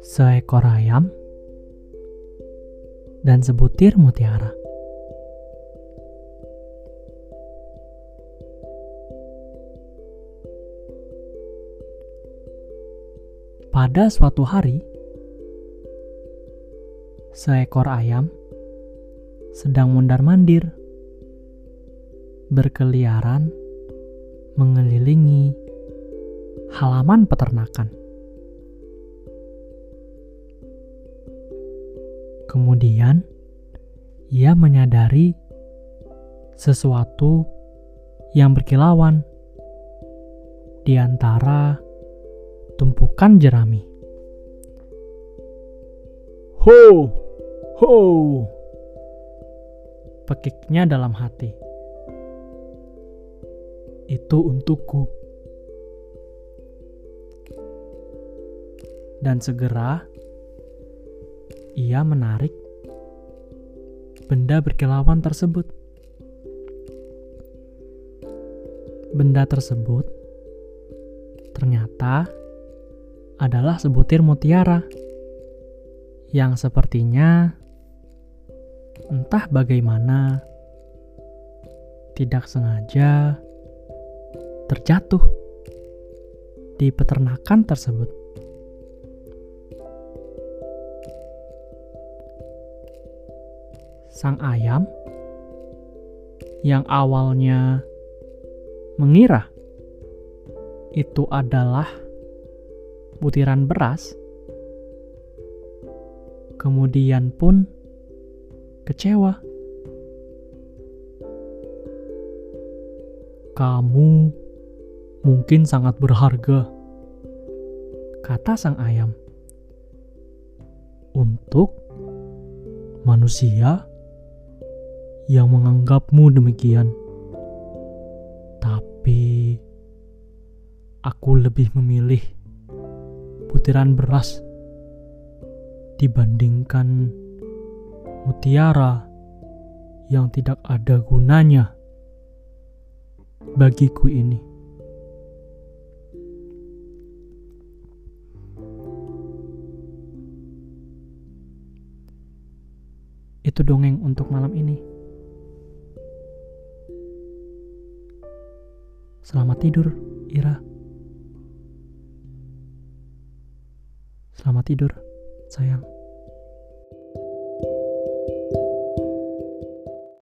Seekor ayam dan sebutir mutiara. Pada suatu hari, seekor ayam sedang mundar-mandir, berkeliaran, mengelilingi halaman peternakan. Kemudian, ia menyadari sesuatu yang berkilauan di antara tumpukan jerami. Ho! Ho! Pekiknya dalam hati. Itu untukku. Dan segera ia menarik benda berkilauan tersebut. Benda tersebut ternyata adalah sebutir mutiara yang sepertinya entah bagaimana tidak sengaja terjatuh di peternakan tersebut. Sang ayam yang awalnya mengira itu adalah butiran beras, kemudian pun kecewa. Kamu mungkin sangat berharga, kata sang ayam. Untuk manusia yang menganggapmu demikian. Tapi aku lebih memilih butiran beras dibandingkan mutiara yang tidak ada gunanya bagiku ini. Itu dongeng untuk malam ini. Selamat tidur, Ira. Selamat tidur, sayang.